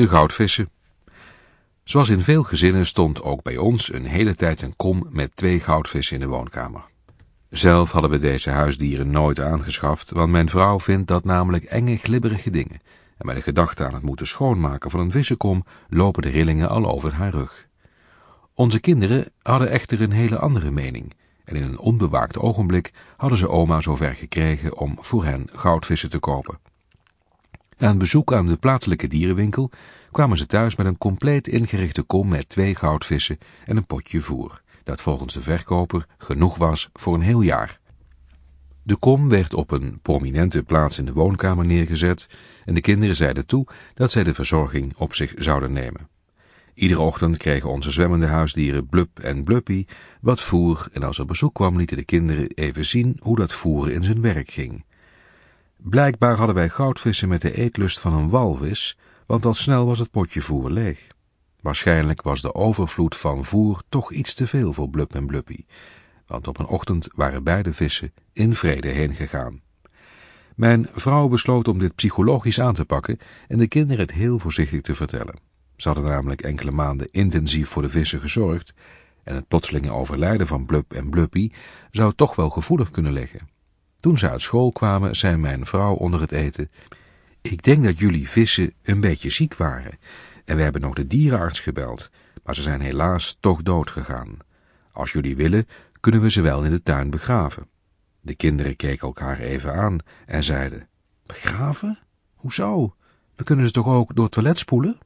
De goudvissen. Zoals in veel gezinnen stond ook bij ons een hele tijd een kom met twee goudvissen in de woonkamer. Zelf hadden we deze huisdieren nooit aangeschaft, want mijn vrouw vindt dat namelijk enge, glibberige dingen. En bij de gedachte aan het moeten schoonmaken van een vissenkom lopen de rillingen al over haar rug. Onze kinderen hadden echter een hele andere mening. En in een onbewaakt ogenblik hadden ze oma zover gekregen om voor hen goudvissen te kopen. Na een bezoek aan de plaatselijke dierenwinkel kwamen ze thuis met een compleet ingerichte kom met twee goudvissen en een potje voer, dat volgens de verkoper genoeg was voor een heel jaar. De kom werd op een prominente plaats in de woonkamer neergezet en de kinderen zeiden toe dat zij de verzorging op zich zouden nemen. Iedere ochtend kregen onze zwemmende huisdieren Blub en Bluppy wat voer en als er bezoek kwam lieten de kinderen even zien hoe dat voer in zijn werk ging. Blijkbaar hadden wij goudvissen met de eetlust van een walvis, want al snel was het potje voer leeg. Waarschijnlijk was de overvloed van voer toch iets te veel voor Blub en Bluppy, want op een ochtend waren beide vissen in vrede heen gegaan. Mijn vrouw besloot om dit psychologisch aan te pakken en de kinderen het heel voorzichtig te vertellen. Ze hadden namelijk enkele maanden intensief voor de vissen gezorgd en het plotselinge overlijden van Blub en Bluppy zou toch wel gevoelig kunnen liggen. Toen ze uit school kwamen, zei mijn vrouw onder het eten, ik denk dat jullie vissen een beetje ziek waren en we hebben nog de dierenarts gebeld, maar ze zijn helaas toch dood gegaan. Als jullie willen, kunnen we ze wel in de tuin begraven. De kinderen keken elkaar even aan en zeiden, begraven? Hoezo? We kunnen ze toch ook door het toilet spoelen?